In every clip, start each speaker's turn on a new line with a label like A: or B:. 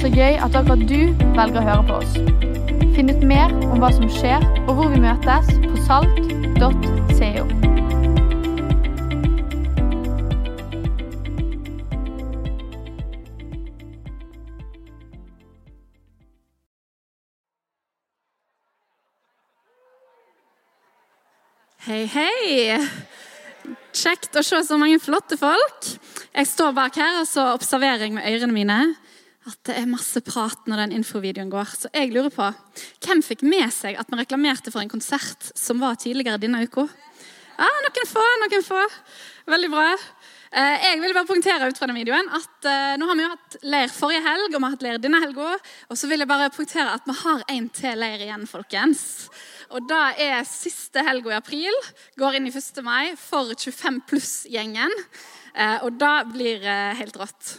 A: Så gøy at akkurat du velger å høre på oss. Finn ut mer om hva som skjer, og hvor vi møtes på salt.co.
B: Hei, hei. Kjekt å se så mange flotte folk. Jeg står bak her og så observerer jeg med ørene mine at det er masse prat når den infovideoen går. Så jeg lurer på, hvem fikk med seg at vi reklamerte for en konsert som var tidligere denne uka? Ja, noen få, noen få. Veldig bra. Eh, Jeg vil bare poengtere ut fra den videoen at eh, nå har vi jo hatt leir forrige helg, og vi har hatt leir denne helga. Og så vil jeg bare poengtere at vi har en til leir igjen, folkens. Og da er siste helga i april. Går inn i 1. mai for 25 pluss-gjengen. Eh, Og da blir det helt rått.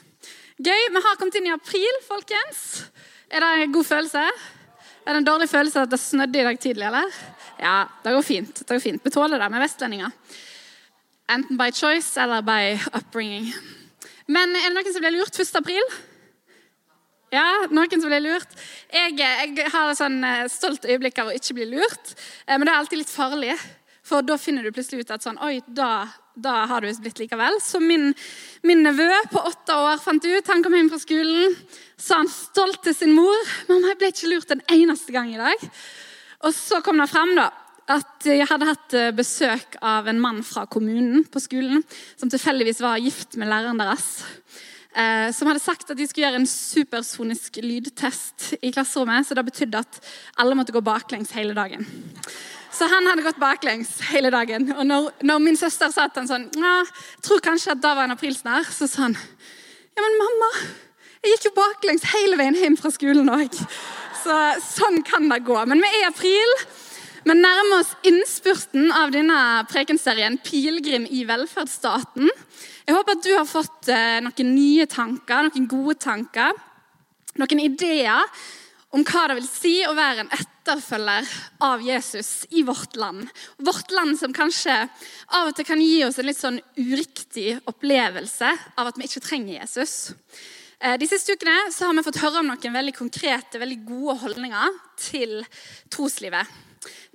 B: Gøy. Vi har kommet inn i april, folkens. Er det en god følelse? Er det en dårlig følelse at det snødde i dag tidlig, eller? Ja, det går fint. Det går fint. Vi tåler det med vestlendinger. Enten by choice eller by upbringing. Men er det noen som ble lurt 1. april? Ja, noen som ble lurt. Jeg, jeg har et sånn eh, stolt øyeblikk av å ikke bli lurt, eh, men det er alltid litt farlig. For da finner du plutselig ut at sånn, oi, da, da har det visst blitt likevel. Så min, min nevø på åtte år fant ut, han kom hjem fra skolen, sa han stolt til sin mor, mamma, jeg ble ikke lurt en eneste gang i dag. Og så kom det frem da, at jeg hadde hatt eh, besøk av en mann fra kommunen på skolen, som tilfeldigvis var gift med læreren deres. Eh, som hadde sagt at de skulle gjøre en supersonisk lydtest i klasserommet. Så det betydde at alle måtte gå baklengs hele dagen. Så han hadde gått baklengs hele dagen. Og når, når min søster sa til han sånn Jeg tror kanskje at da var en aprilsnarr. Så sa han Ja, men mamma, jeg gikk jo baklengs hele veien hjem fra skolen òg. Så sånn kan det gå. Men vi er i april. Vi nærmer oss innspurten av denne prekenserien 'Pilegrim i velferdsstaten'. Jeg håper at du har fått eh, noen nye tanker, noen gode tanker. Noen ideer om hva det vil si å være en etterfølger av Jesus i vårt land. Vårt land som kanskje av og til kan gi oss en litt sånn uriktig opplevelse av at vi ikke trenger Jesus. Eh, De siste ukene har vi fått høre om noen veldig konkrete, veldig gode holdninger til troslivet.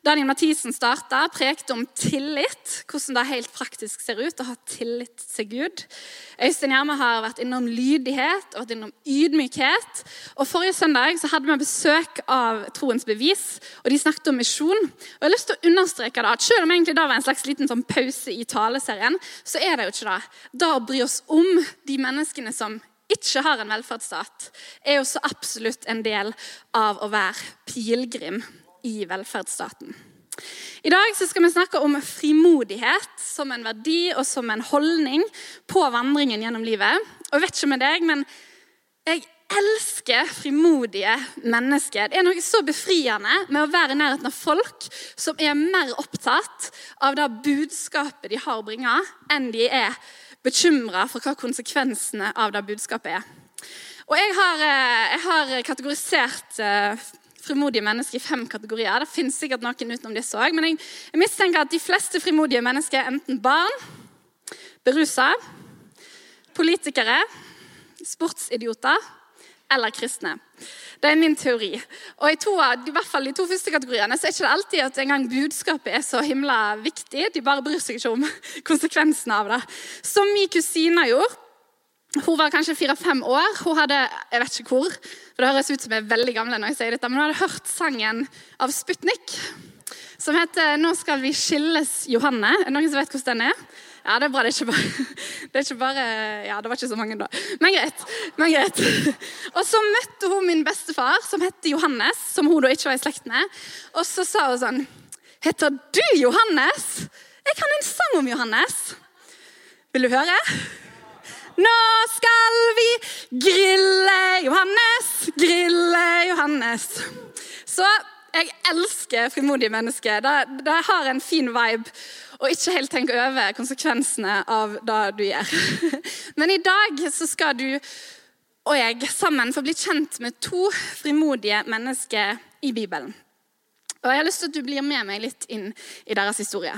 B: Daniel Mathisen starta, prekte om tillit, hvordan det helt praktisk ser ut å ha tillit til Gud. Øystein Gjerme har vært innom lydighet og vært innom ydmykhet. Og Forrige søndag så hadde vi besøk av Troens bevis, og de snakket om misjon. Og jeg har lyst til å understreke da, at Selv om egentlig det var en slags liten sånn pause i taleserien, så er det jo ikke det. Da å bry oss om de menneskene som ikke har en velferdsstat, er jo så absolutt en del av å være pilegrim i velferdsstaten. I dag skal vi snakke om frimodighet som en verdi og som en holdning på vandringen gjennom livet. Og jeg vet ikke med deg, men jeg elsker frimodige mennesker. Det er noe så befriende med å være i nærheten av folk som er mer opptatt av det budskapet de har å bringe, enn de er bekymra for hva konsekvensene av det budskapet er. Og jeg har, eh, jeg har kategorisert eh, frimodige mennesker i fem kategorier. Det finnes sikkert noen utenom disse òg, men jeg, mistenker at de fleste frimodige mennesker er enten barn, berusa, politikere, sportsidioter eller kristne. Det er min teori. Og i, to, i hvert fall de to første kategoriene så er det ikke alltid at engang budskapet er så himla viktig. De bare bryr seg ikke om konsekvensene av det. Som min kusine gjorde. Hun var kanskje fire-fem år. Hun hadde jeg vet ikke hvor, for det høres ut som jeg er veldig gamle når jeg sier dette, men hun hadde hørt sangen av Sputnik som heter 'Nå skal vi skilles, Johanne'. Er det noen som vet hvordan den er? Ja, det er bra. Det er ikke bare, det ikke bare Ja, det var ikke så mange da. Men greit. men greit. Og så møtte hun min bestefar, som heter Johannes, som hun da ikke var i slekt med. Og så sa hun sånn Heter du Johannes? Jeg kan en sang om Johannes. Vil du høre? Nå skal vi grille Johannes, grille Johannes. Så jeg elsker frimodige mennesker. Det, det har en fin vibe. Og ikke helt tenke over konsekvensene av det du gjør. Men i dag så skal du og jeg sammen få bli kjent med to frimodige mennesker i Bibelen. Og Jeg har lyst til at du blir med meg litt inn i deres historie.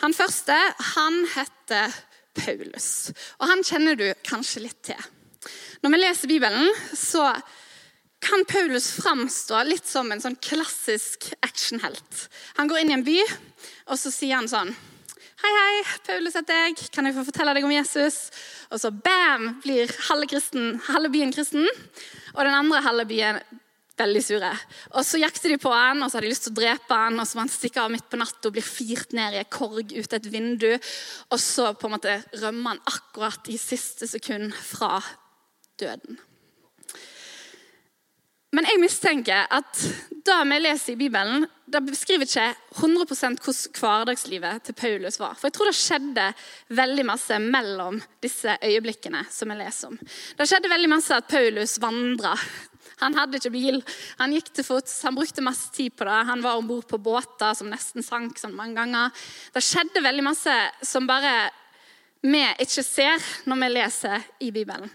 B: Han første han heter Paulus. Og han kjenner du kanskje litt til. Når vi leser Bibelen, så kan Paulus framstå litt som en sånn klassisk actionhelt. Han går inn i en by, og så sier han sånn Hei, hei, Paulus heter jeg. Kan jeg få fortelle deg om Jesus? Og så bam, blir halve, kristen, byen kristen. Og den andre halve byen veldig sure. Og Så jakter de på han, og så har de lyst til å drepe han, og så må han stikke av midt på natta og blir firt ned i et korg ut et vindu. Og så på en måte rømmer han akkurat i siste sekund fra døden. Men jeg mistenker at det vi leser i Bibelen, det beskriver ikke 100 hvordan hverdagslivet til Paulus var. For jeg tror det skjedde veldig masse mellom disse øyeblikkene som vi leser om. Det skjedde veldig masse at Paulus vandra. Han hadde ikke bil, han gikk til fots, han brukte masse tid på det. Han var om bord på båter som nesten sank sånn mange ganger. Det skjedde veldig masse som bare vi ikke ser når vi leser i Bibelen.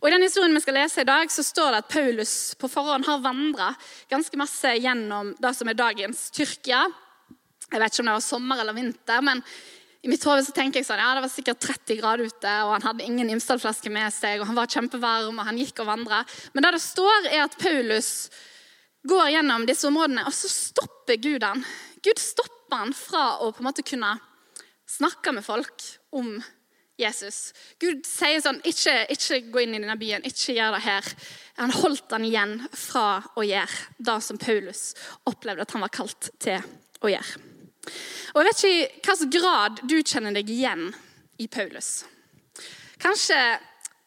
B: Og I den historien vi skal lese i dag, så står det at Paulus på forhånd har vandra ganske masse gjennom det som er dagens Tyrkia. Jeg vet ikke om det var sommer eller vinter, men i mitt hode så tenker jeg sånn, ja, det var sikkert 30 grader ute, og han hadde ingen Imsdal-flaske med seg, og han var kjempevarm, og han gikk og vandra. Men det det står, er at Paulus går gjennom disse områdene, og så stopper Gud han. Gud stopper han fra å på en måte kunne snakke med folk om Jesus. Gud sier sånn ikke, ikke gå inn i denne byen, ikke gjør det her. Han holdt han igjen fra å gjøre det som Paulus opplevde at han var kalt til å gjøre. Og Jeg vet ikke i hvilken grad du kjenner deg igjen i Paulus. Kanskje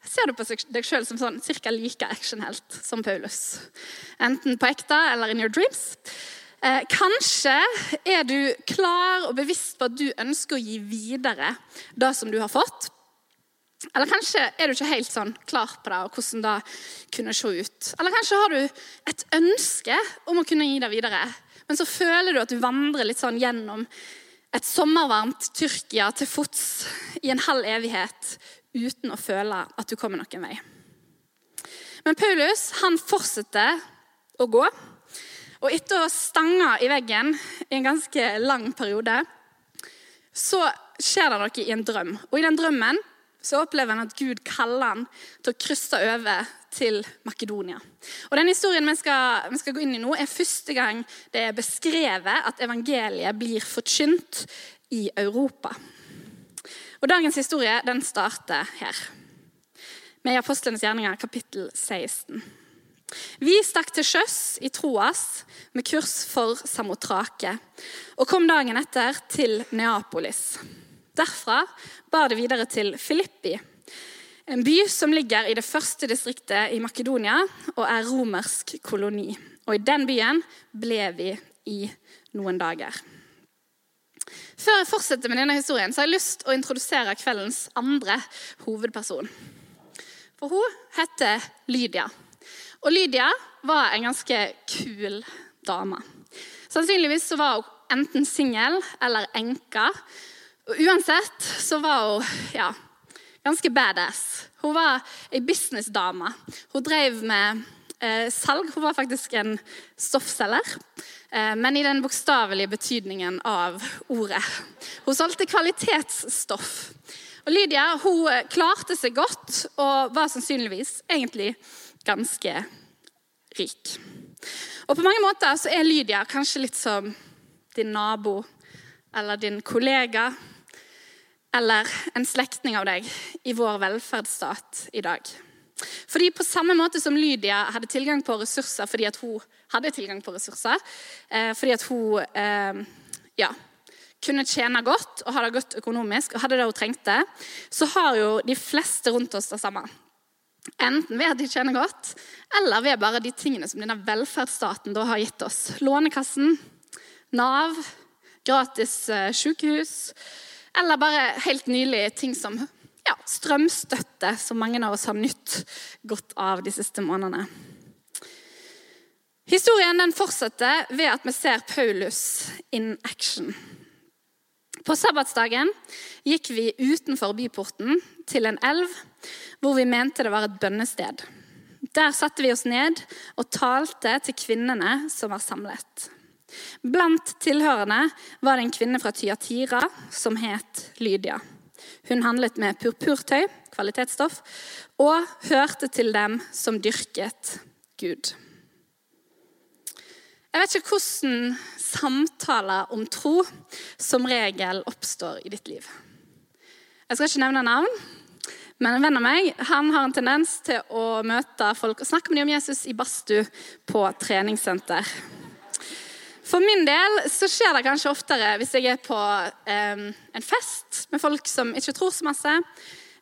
B: ser du på deg sjøl som sånn cirka like actionhelt som Paulus. Enten på ekte eller in your dreams. Eh, kanskje er du klar og bevisst på at du ønsker å gi videre det som du har fått. Eller kanskje er du ikke helt sånn klar på det og hvordan det kunne se ut. Eller kanskje har du et ønske om å kunne gi det videre, men så føler du at du vandrer litt sånn gjennom et sommervarmt Tyrkia til fots i en halv evighet uten å føle at du kommer noen vei. Men Paulus han fortsetter å gå. Og etter å stange i veggen i en ganske lang periode, så skjer det noe i en drøm. Og i den drømmen så opplever han at Gud kaller han til å krysse over til Makedonia. Og Den historien vi skal, vi skal, gå inn i nå, er første gang det er beskrevet at evangeliet blir forkynt i Europa. Og Dagens historie den starter her, med Apostlenes gjerninger, kapittel 16. Vi stakk til sjøs i Troas med kurs for Samotrake og kom dagen etter til Neapolis. Derfra bar det videre til Filippi, en by som ligger i det første distriktet i Makedonia og er romersk koloni. Og i den byen ble vi i noen dager. Før jeg fortsetter med denne historien, så har jeg lyst til å introdusere kveldens andre hovedperson. For hun heter Lydia. Og Lydia var en ganske kul dame. Sannsynligvis var hun enten singel eller enke. Og uansett så var hun ja, ganske badass. Hun var ei businessdame. Hun drev med eh, salg. Hun var faktisk en stoffselger. Eh, men i den bokstavelige betydningen av ordet. Hun solgte kvalitetsstoff. Og Lydia hun klarte seg godt og var sannsynligvis egentlig ganske rik. Og På mange måter så er Lydia kanskje litt som din nabo eller din kollega eller en slektning av deg i vår velferdsstat i dag. Fordi På samme måte som Lydia hadde tilgang på ressurser fordi at hun hadde tilgang på ressurser, eh, fordi at hun eh, ja, kunne tjene godt og ha det godt økonomisk og hadde det hun trengte, så har jo de fleste rundt oss det samme. Enten ved at de tjener godt, eller ved bare de tingene som denne velferdsstaten har gitt oss. Lånekassen, Nav, gratis eh, sykehus, eller bare helt nylig ting som ja, strømstøtte, som mange av oss har nytt godt av de siste månedene. Historien den fortsetter ved at vi ser Paulus in action. På sabbatsdagen gikk vi utenfor byporten til en elv hvor vi mente det var et bønnested. Der satte vi oss ned og talte til kvinnene som var samlet. Blant tilhørende var det en kvinne fra Tyatira som het Lydia. Hun handlet med purpurtøy, kvalitetsstoff, og hørte til dem som dyrket Gud. Jeg vet ikke hvordan samtaler om tro som regel oppstår i ditt liv. Jeg skal ikke nevne navn, men en venn av meg han har en tendens til å møte folk og snakke med dem om Jesus i badstue på treningssenter. For min del så skjer det kanskje oftere hvis jeg er på eh, en fest med folk som ikke tror så masse.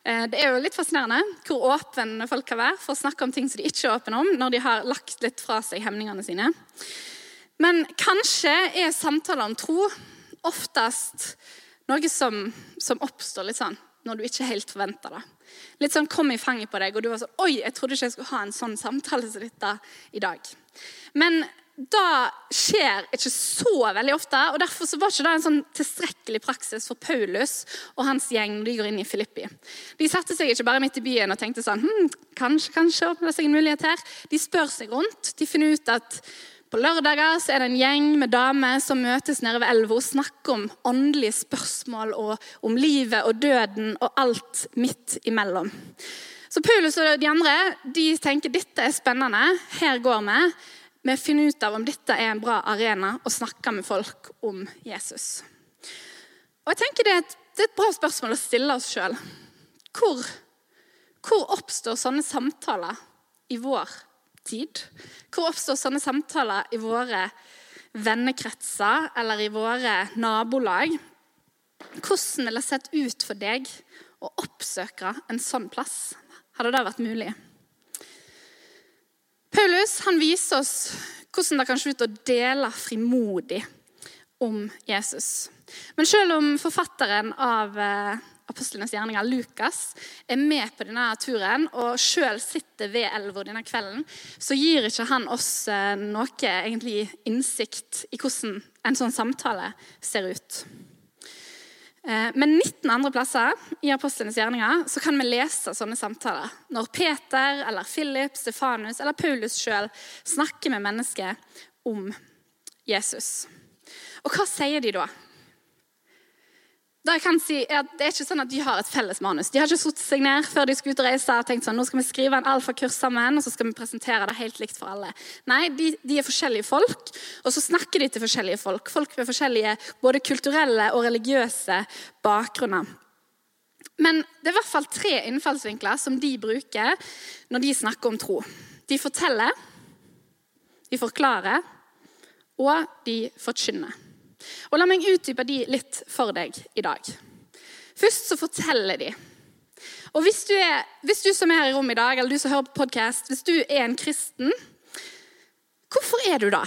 B: Eh, det er jo litt fascinerende hvor åpne folk kan være for å snakke om ting som de ikke er åpne om, når de har lagt litt fra seg hemningene sine. Men kanskje er samtaler om tro oftest noe som, som oppstår litt sånn når du ikke helt forventer det. Litt sånn kom i fanget på deg, og du var sånn Oi, jeg trodde ikke jeg skulle ha en sånn samtale som dette i dag. Men det skjer ikke så veldig ofte, og derfor var ikke det en sånn tilstrekkelig praksis for Paulus og hans gjeng når de går inn i Filippi. De satte seg ikke bare midt i byen og tenkte sånn hm, Kanskje, kanskje åpner det seg en mulighet her. De spør seg rundt. De finner ut at på lørdager så er det en gjeng med damer som møtes nede ved elva og snakker om åndelige spørsmål og om livet og døden og alt midt imellom. Så Paulus og de andre de tenker dette er spennende, her går vi. Vi finner ut av om dette er en bra arena å snakke med folk om Jesus. Og jeg tenker Det er et, det er et bra spørsmål å stille oss sjøl. Hvor, hvor oppstår sånne samtaler i vår tid? Hvor oppstår sånne samtaler i våre vennekretser eller i våre nabolag? Hvordan ville det sett ut for deg å oppsøke en sånn plass? Hadde det vært mulig? Paulus han viser oss hvordan det kan se ut å dele frimodig om Jesus. Men selv om forfatteren av eh, apostlenes gjerninger, Lukas, er med på denne turen og sjøl sitter ved elva denne kvelden, så gir ikke han oss eh, noe egentlig innsikt i hvordan en sånn samtale ser ut. Eh, men 19 andre plasser i apostlenes gjerninger så kan vi lese sånne samtaler. Når Peter, eller Philip, Stefanus eller Paulus sjøl snakker med mennesker om Jesus. Og hva sier de da? Det jeg kan si er at det er ikke sånn at De har et felles manus. De har ikke satt seg ned før de skulle ut og reise og tenkt sånn, nå skal vi skrive en alfakurs sammen og så skal vi presentere det helt likt for alle. Nei, de, de, er forskjellige folk, og så snakker de til forskjellige folk. Folk med forskjellige både kulturelle og religiøse bakgrunner. Men det er i hvert fall tre innfallsvinkler som de bruker når de snakker om tro. De forteller, de forklarer, og de forkynner. Og La meg utdype de litt for deg i dag. Først så forteller de. Og hvis du, er, hvis du som er her i rommet i dag, eller du som hører på podkast, hvis du er en kristen, hvorfor er du da?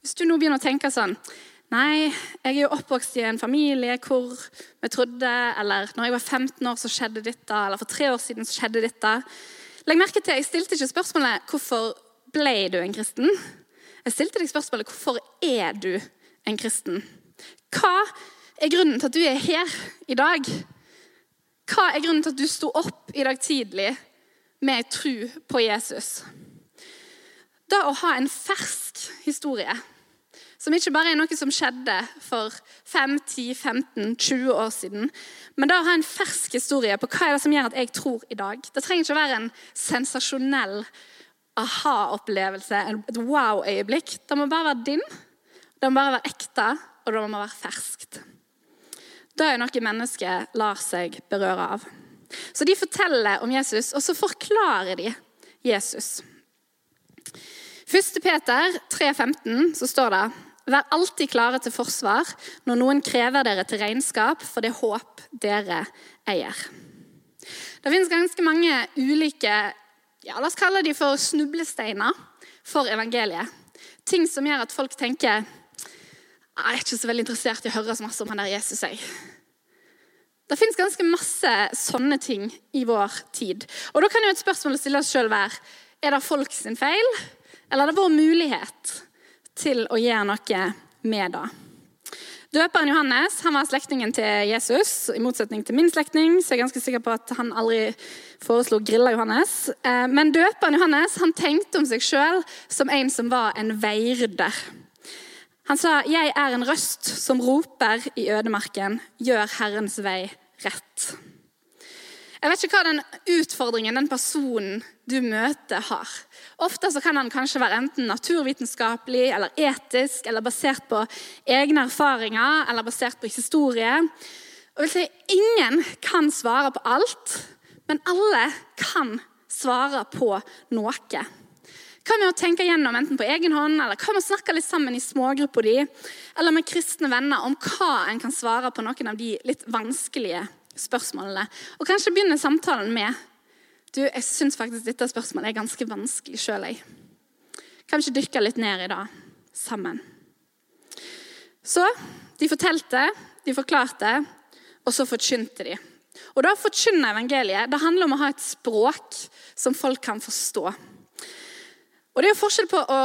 B: Hvis du nå begynner å tenke sånn Nei, jeg er jo oppvokst i en familie hvor vi trodde Eller når jeg var 15 år, så skjedde dette. Eller for tre år siden så skjedde dette. Legg merke til, Jeg stilte ikke spørsmålet 'Hvorfor ble du en kristen?' Jeg stilte deg spørsmålet hvorfor er du en kristen? Hva er grunnen til at du er her i dag? Hva er grunnen til at du sto opp i dag tidlig med tro på Jesus? Da å ha en fersk historie, som ikke bare er noe som skjedde for 5, 10, 15, 20 år siden, men da å ha en fersk historie på hva er det som gjør at jeg tror i dag. Det trenger ikke å være en sensasjonell aha-opplevelse, et wow-øyeblikk. Det må bare være din, det må bare være ekte, og det må være ferskt. Det er noe mennesket lar seg berøre av. Så de forteller om Jesus, og så forklarer de Jesus. 1. Peter 3,15 så står det Vær alltid klare til forsvar når noen krever dere til regnskap for det håp dere eier. Det finnes ganske mange ulike ja, la oss kalle de for snublesteiner for evangeliet. Ting som gjør at folk tenker jeg er ikke så veldig interessert i å høre så masse om han der Jesus. Jeg. Det fins ganske masse sånne ting i vår tid. Og Da kan jo et spørsmål stille oss sjøl være er det folk sin feil, eller er det vår mulighet til å gjøre noe med det? Døperen Johannes han var slektningen til Jesus, i motsetning til min slektning. Så jeg er ganske sikker på at han aldri foreslo grilla Johannes. Eh, men døperen Johannes han tenkte om seg sjøl som en som var en veirder. Han sa, 'Jeg er en røst som roper i ødemarken, gjør Herrens vei rett'. Jeg vet ikke hva den utfordringen den personen du møter, har. Ofte kan den kanskje være enten naturvitenskapelig eller etisk, eller basert på egne erfaringer eller basert på historie. Og vil si, Ingen kan svare på alt, men alle kan svare på noe. Hva med å tenke gjennom enten på egen hånd, eller hva med å snakke litt sammen i smågrupper di, eller med kristne venner om hva en kan svare på noen av de litt vanskelige spørsmålene. Og kanskje begynne samtalen med du, jeg syns faktisk dette spørsmålet er ganske vanskelig sjøl. Kan vi ikke dykke litt ned i det sammen? Så de fortalte, de forklarte, og så forkynte de. Og da Forkynne evangeliet det handler om å ha et språk som folk kan forstå. Og Det er jo forskjell på å,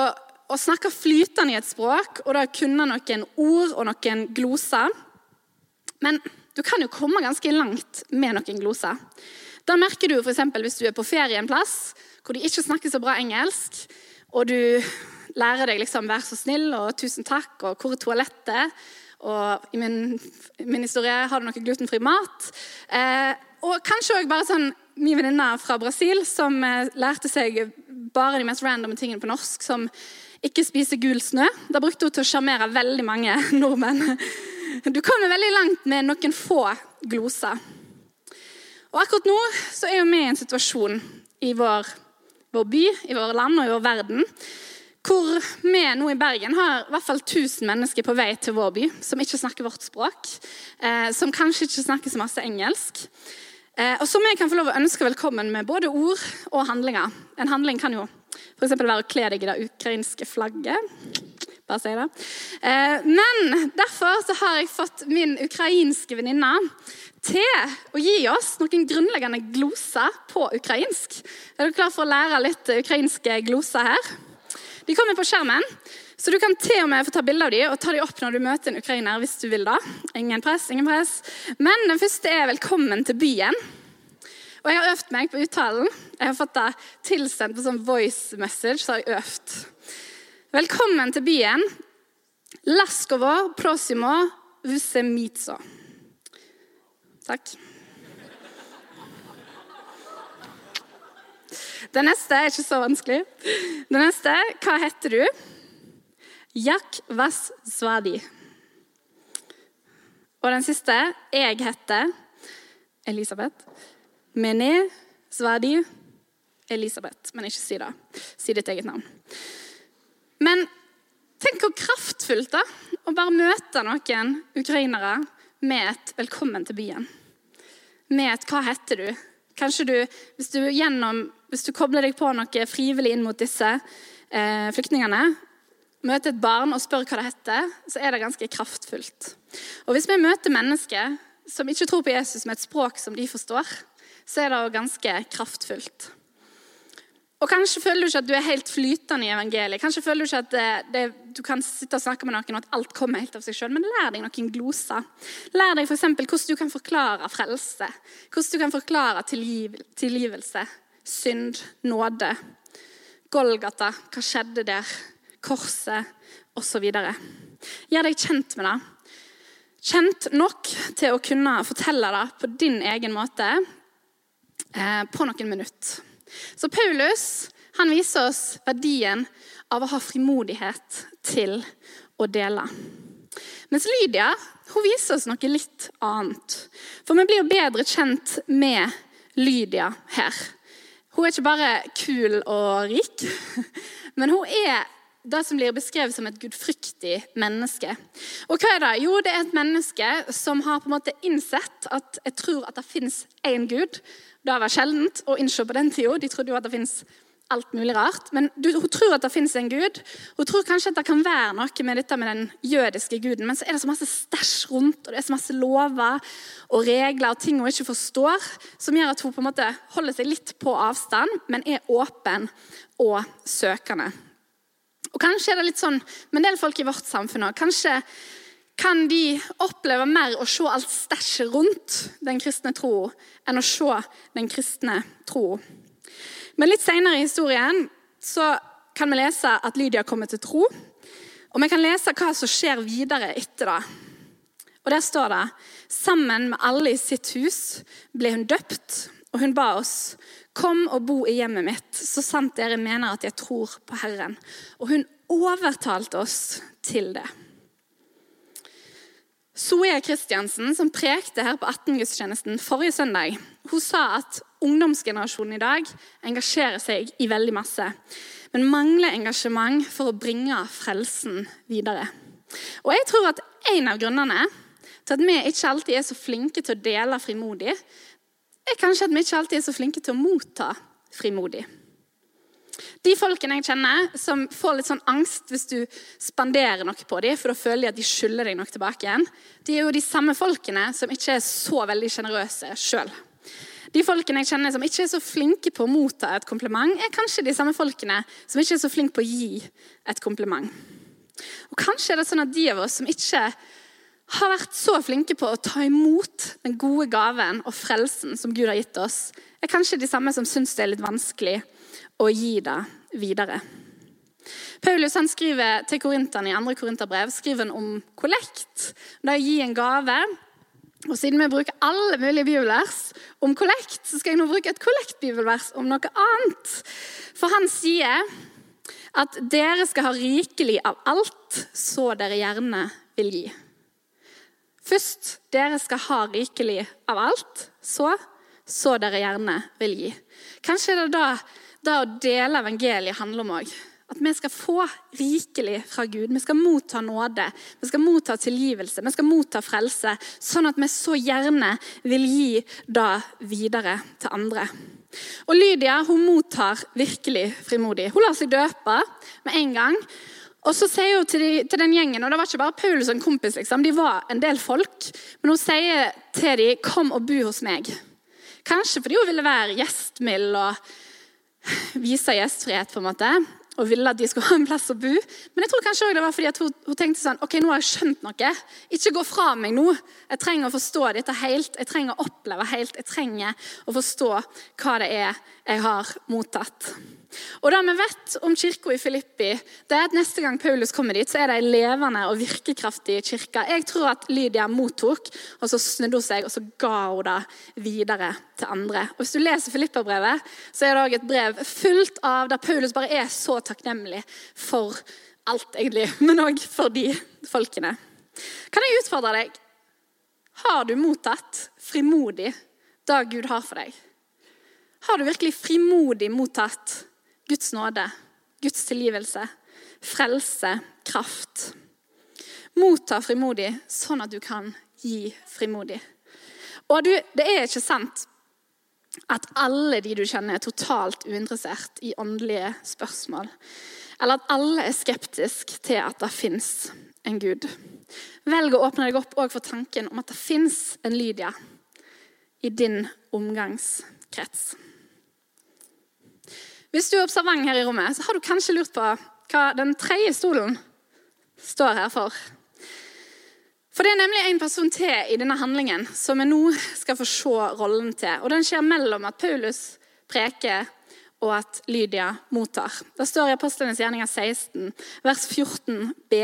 B: å snakke flytende i et språk og da kunne noen ord og noen gloser. Men du kan jo komme ganske langt med noen gloser. Da merker du f.eks. hvis du er på ferie en plass hvor de ikke snakker så bra engelsk, og du lærer deg liksom 'vær så snill' og 'tusen takk' og 'hvor er toalettet'? Og i min, min historie har du noe glutenfri mat. Eh, og kanskje òg bare sånn min venninne fra Brasil som eh, lærte seg bare de mest randome tingene på norsk, som ikke spise gul snø. Da brukte hun til å sjarmere veldig mange nordmenn. Du kommer veldig langt med noen få gloser. Og Akkurat nå så er vi i en situasjon i vår, vår by, i våre land og i vår verden hvor vi nå i Bergen har i hvert fall 1000 mennesker på vei til vår by som ikke snakker vårt språk, eh, som kanskje ikke snakker så masse engelsk. Eh, og som vi kan få lov å ønske velkommen med både ord og handlinger. En handling kan jo f.eks. være å kle deg i det ukrainske flagget. Bare si det. Eh, men derfor så har jeg fått min ukrainske venninne til å gi oss noen grunnleggende gloser på ukrainsk. Er du klar for å lære litt ukrainske gloser her? De kommer på skjermen. Så du kan til og med få ta bilde av dem og ta dem opp når du møter en ukrainer. hvis du vil da. Ingen press, ingen press. Men den første er 'Velkommen til byen'. Og Jeg har øvd meg på uttalen. Jeg har fått det tilsendt på sånn voice message. så har jeg øvd. Velkommen til byen. Laskovo prosimo vusemitso. Takk. Det neste er ikke så vanskelig. Det neste Hva heter du? Jak vas svadi. Og den siste Jeg heter Elisabeth. Mene svadi Elisabeth. Men ikke si det. Si ditt eget navn. Men tenk hvor kraftfullt da, å bare møte noen ukrainere med et 'velkommen til byen'. Med et 'hva heter du'? Kanskje du, hvis du, gjennom, hvis du kobler deg på noe frivillig inn mot disse eh, flyktningene, møter et barn og spør hva det heter, så er det ganske kraftfullt. Og Hvis vi møter mennesker som ikke tror på Jesus med et språk som de forstår, så er det ganske kraftfullt. Og Kanskje føler du ikke at du er helt flytende i evangeliet. Kanskje føler du ikke at det, det, du kan sitte og snakke med noen og at alt kommer helt av seg sjøl. Men lær deg noen gloser. Lær deg f.eks. hvordan du kan forklare frelse. Hvordan du kan forklare tilgiv, tilgivelse, synd, nåde. Golgata, hva skjedde der? korset osv. Gjør deg kjent med det. Kjent nok til å kunne fortelle det på din egen måte eh, på noen minutter. Så Paulus han viser oss verdien av å ha frimodighet til å dele. Mens Lydia hun viser oss noe litt annet. For vi blir jo bedre kjent med Lydia her. Hun er ikke bare kul og rik, men hun er det som blir beskrevet som et gudfryktig menneske. Og hva er det? Jo, det er et menneske som har på en måte innsett at jeg tror at det fins én gud. Det var sjeldent å innse på den tida. De trodde jo at det fins alt mulig rart. Men hun tror at det fins en gud. Hun tror kanskje at det kan være noe med dette med den jødiske guden. Men så er det så masse stæsj rundt, og det er så masse lover og regler og ting hun ikke forstår, som gjør at hun på en måte holder seg litt på avstand, men er åpen og søkende. Og Kanskje er det litt sånn med en del folk i vårt samfunn òg. Kanskje kan de oppleve mer å se alt stæsjet rundt den kristne tro enn å se den kristne tro. Men litt senere i historien så kan vi lese at Lydia kommer til tro. Og Vi kan lese hva som skjer videre etter det. Og Der står det sammen med alle i sitt hus ble hun døpt, og hun ba oss kom og bo i hjemmet mitt, så sant dere mener at jeg tror på Herren. Og hun overtalte oss til det. Zoe Kristiansen, som prekte her på 18-gudstjenesten forrige søndag, hun sa at ungdomsgenerasjonen i dag engasjerer seg i veldig masse, men mangler engasjement for å bringe frelsen videre. Og jeg tror at en av grunnene til at vi ikke alltid er så flinke til å dele frimodig, er kanskje at vi ikke alltid er så flinke til å motta frimodig. De folkene jeg kjenner som får litt sånn angst hvis du spanderer noe på dem, for da føler de at de skylder deg noe tilbake igjen, de er jo de samme folkene som ikke er så veldig sjenerøse sjøl. De folkene jeg kjenner som ikke er så flinke på å motta et kompliment, er kanskje de samme folkene som ikke er så flinke på å gi et kompliment. Og Kanskje er det sånn at de av oss som ikke har vært så flinke på å ta imot den gode gaven og frelsen som Gud har gitt oss, er kanskje de samme som syns det er litt vanskelig å gi det videre. Paulus han skriver til korinterne i 2. korinterbrev skriver han om kollekt. Det å gi en gave. Og Siden vi bruker alle mulige bibelvers om kollekt, så skal jeg nå bruke et kollektbibelvers om noe annet. For han sier at dere skal ha rikelig av alt, så dere gjerne vil gi. Først dere skal ha rikelig av alt, så så dere gjerne vil gi. Kanskje er det da det å dele evangeliet handler om òg. At vi skal få rikelig fra Gud. Vi skal motta nåde, vi skal motta tilgivelse, vi skal motta frelse. Sånn at vi så gjerne vil gi det videre til andre. Og Lydia hun mottar virkelig frimodig. Hun lar seg døpe med en gang. Og så sier hun til, de, til, den gjengen, og det var ikke bare Paulus og en kompis, liksom, de var en del folk, men hun sier til dem 'kom og bo hos meg'. Kanskje fordi hun ville være gjestmild og vise gjestfrihet, på en måte, og ville at de skulle ha en plass å bo. Men jeg tror kanskje også det var fordi hun, hun, tenkte sånn Ok, nå har jeg skjønt noe. Ikke gå fra meg nå. Jeg trenger å forstå dette helt. Jeg trenger å oppleve helt. Jeg trenger å forstå hva det er jeg har mottatt. Og Det vi vet om kirka i Filippi, det er at neste gang Paulus kommer dit, så er det ei levende og virkekraftig kirke. Jeg tror at Lydia mottok, og så snudde hun seg og så ga hun det videre til andre. Og Hvis du leser Filippa-brevet, så er det òg et brev fullt av der Paulus bare er så takknemlig for alt, egentlig, men òg for de folkene. Kan jeg utfordre deg? Har du mottatt frimodig det Gud har for deg? Har du virkelig frimodig mottatt Guds nåde, Guds tilgivelse, frelse, kraft. Motta frimodig sånn at du kan gi frimodig. Og du, det er ikke sant at alle de du kjenner, er totalt uinteressert i åndelige spørsmål. Eller at alle er skeptisk til at det fins en Gud. Velg å åpne deg opp for tanken om at det fins en Lydia i din omgangskrets. Hvis du er observant her i rommet, så har du kanskje lurt på hva den tredje stolen står her for. For det er nemlig en person til i denne handlingen som vi nå skal få se rollen til. Og den skjer mellom at Paulus preker og at Lydia mottar. Det står i Apostlenes gjerninger 16, vers 14b,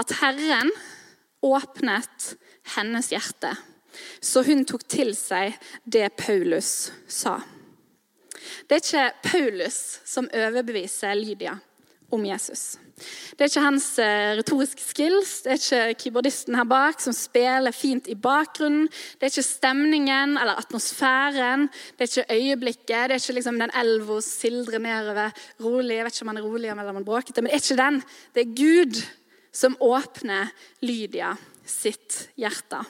B: at Herren åpnet hennes hjerte, så hun tok til seg det Paulus sa. Det er ikke Paulus som overbeviser Lydia om Jesus. Det er ikke hans eh, retoriske skills, det er ikke keyboardisten her bak som spiller fint i bakgrunnen. Det er ikke stemningen eller atmosfæren, det er ikke øyeblikket. Det er ikke liksom den elva sildrer nedover rolig. Jeg vet ikke om han er rolig eller om han bråkete, men det er ikke den. Det er Gud som åpner Lydia sitt hjerte.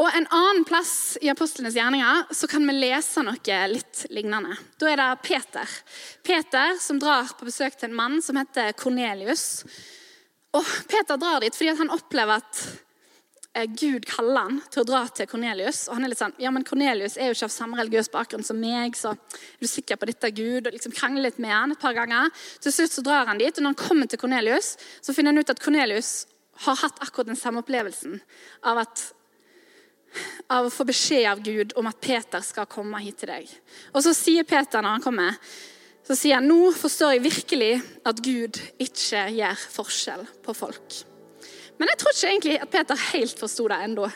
B: Og En annen plass i apostlenes gjerninger så kan vi lese noe litt lignende. Da er det Peter. Peter som drar på besøk til en mann som heter Kornelius. Og Peter drar dit fordi han opplever at eh, Gud kaller han til å dra til Kornelius. Og han er litt sånn Ja, men Kornelius er jo ikke av samme religiøs bakgrunn som meg, så er du sikker på dette, Gud? Og liksom krangler litt med han et par ganger. Til slutt så drar han dit, og når han kommer til Kornelius, så finner han ut at Kornelius har hatt akkurat den samme opplevelsen av at av å få beskjed av Gud om at Peter skal komme hit til deg. Og så sier Peter når han kommer, så sier han nå forstår jeg virkelig at Gud ikke gjør forskjell på folk. Men jeg tror ikke egentlig at Peter helt forsto det ennå.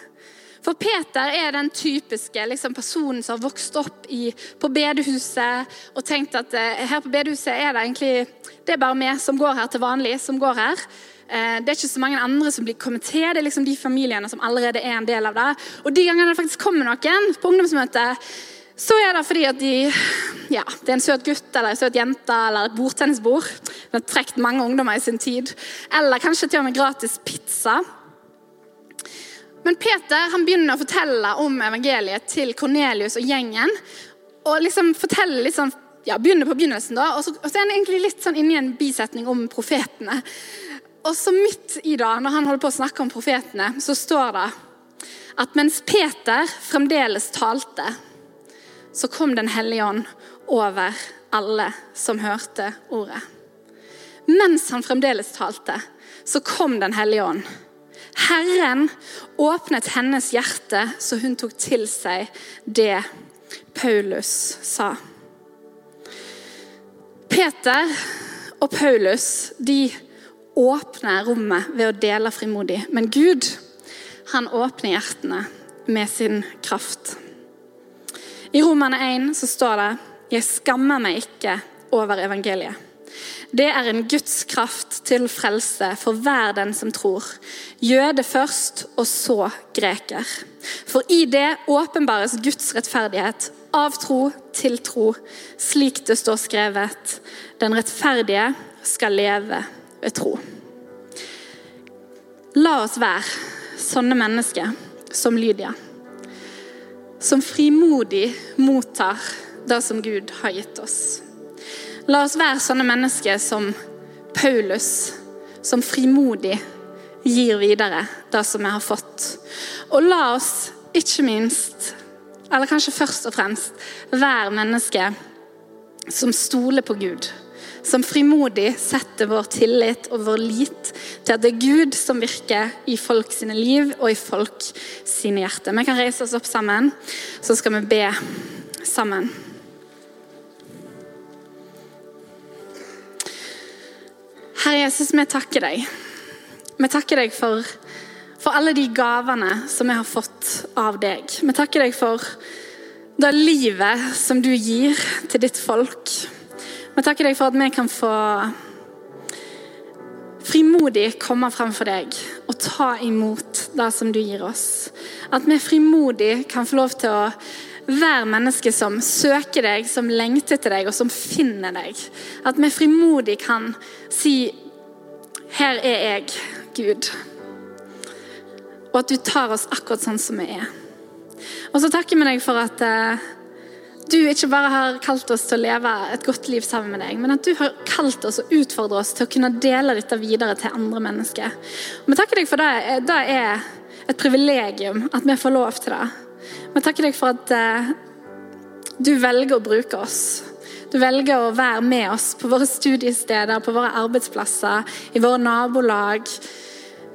B: For Peter er den typiske liksom, personen som har vokst opp i, på bedehuset og tenkt at eh, her på bedehuset er det egentlig det er bare vi som går her til vanlig, som går her. Eh, det er ikke så mange andre som blir kommet til. Det er liksom de familiene som allerede er en del av det. Og de gangene det faktisk kommer noen på ungdomsmøtet, så er det fordi at de ja, det er en søt gutt eller en søt jente eller et bordtennisbord. Det har trukket mange ungdommer i sin tid. Eller kanskje til og med gratis pizza. Men Peter han begynner å fortelle om evangeliet til Kornelius og gjengen. Og liksom forteller litt sånn, ja, begynner på begynnelsen da, og så, og så er han egentlig litt sånn inni en bisetning om profetene. Og så midt i det, når han holder på å snakke om profetene, så står det at mens Peter fremdeles talte, så kom Den hellige ånd over alle som hørte ordet. Mens han fremdeles talte, så kom Den hellige ånd. Herren åpnet hennes hjerte, så hun tok til seg det Paulus sa. Peter og Paulus de åpner rommet ved å dele frimodig. Men Gud, han åpner hjertene med sin kraft. I Romerne 1 så står det 'Jeg skammer meg ikke over evangeliet'. Det er en Guds kraft til frelse for hver den som tror. Jøde først, og så greker. For i det åpenbares Guds rettferdighet av tro til tro, slik det står skrevet. Den rettferdige skal leve ved tro. La oss være sånne mennesker som Lydia, som frimodig mottar det som Gud har gitt oss. La oss være sånne mennesker som Paulus, som frimodig gir videre det som vi har fått. Og la oss ikke minst, eller kanskje først og fremst, være mennesker som stoler på Gud. Som frimodig setter vår tillit og vår lit til at det er Gud som virker i folk sine liv og i folk sine hjerter. Vi kan reise oss opp sammen, så skal vi be sammen. Herre Jesus, vi takker deg. Vi takker deg for, for alle de gavene som vi har fått av deg. Vi takker deg for det livet som du gir til ditt folk. Vi takker deg for at vi kan få frimodig komme frem for deg og ta imot det som du gir oss. At vi frimodig kan få lov til å være mennesker som søker deg, som lengter til deg, og som finner deg. At vi frimodig kan si 'Her er jeg, Gud'. Og at du tar oss akkurat sånn som vi er. Og så takker vi deg for at uh, du ikke bare har kalt oss til å leve et godt liv sammen med deg, men at du har kalt oss og utfordret oss til å kunne dele dette videre til andre mennesker. Og vi takker deg for det. Det er et privilegium at vi får lov til det. Vi takker deg for at uh, du velger å bruke oss. Du velger å være med oss på våre studiesteder, på våre arbeidsplasser, i våre nabolag,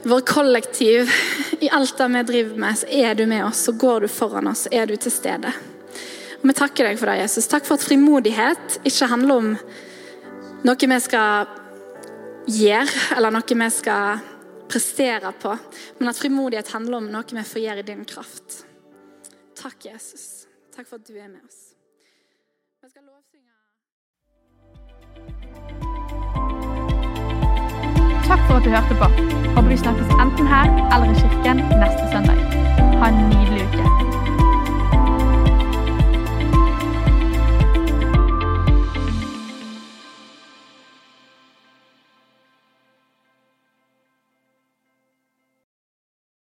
B: i våre kollektiv. I alt det vi driver med, så er du med oss, så går du foran oss, så er du til stede. Og Vi takker deg for det, Jesus. Takk for at frimodighet ikke handler om noe vi skal gjøre, eller noe vi skal prestere på, men at frimodighet handler om noe vi får gjøre i din kraft. Takk, Jesus. Takk for at du er med oss.
A: Takk for at du hørte på. Håper vi snakkes enten her eller i kirken neste søndag. Ha en nydelig uke.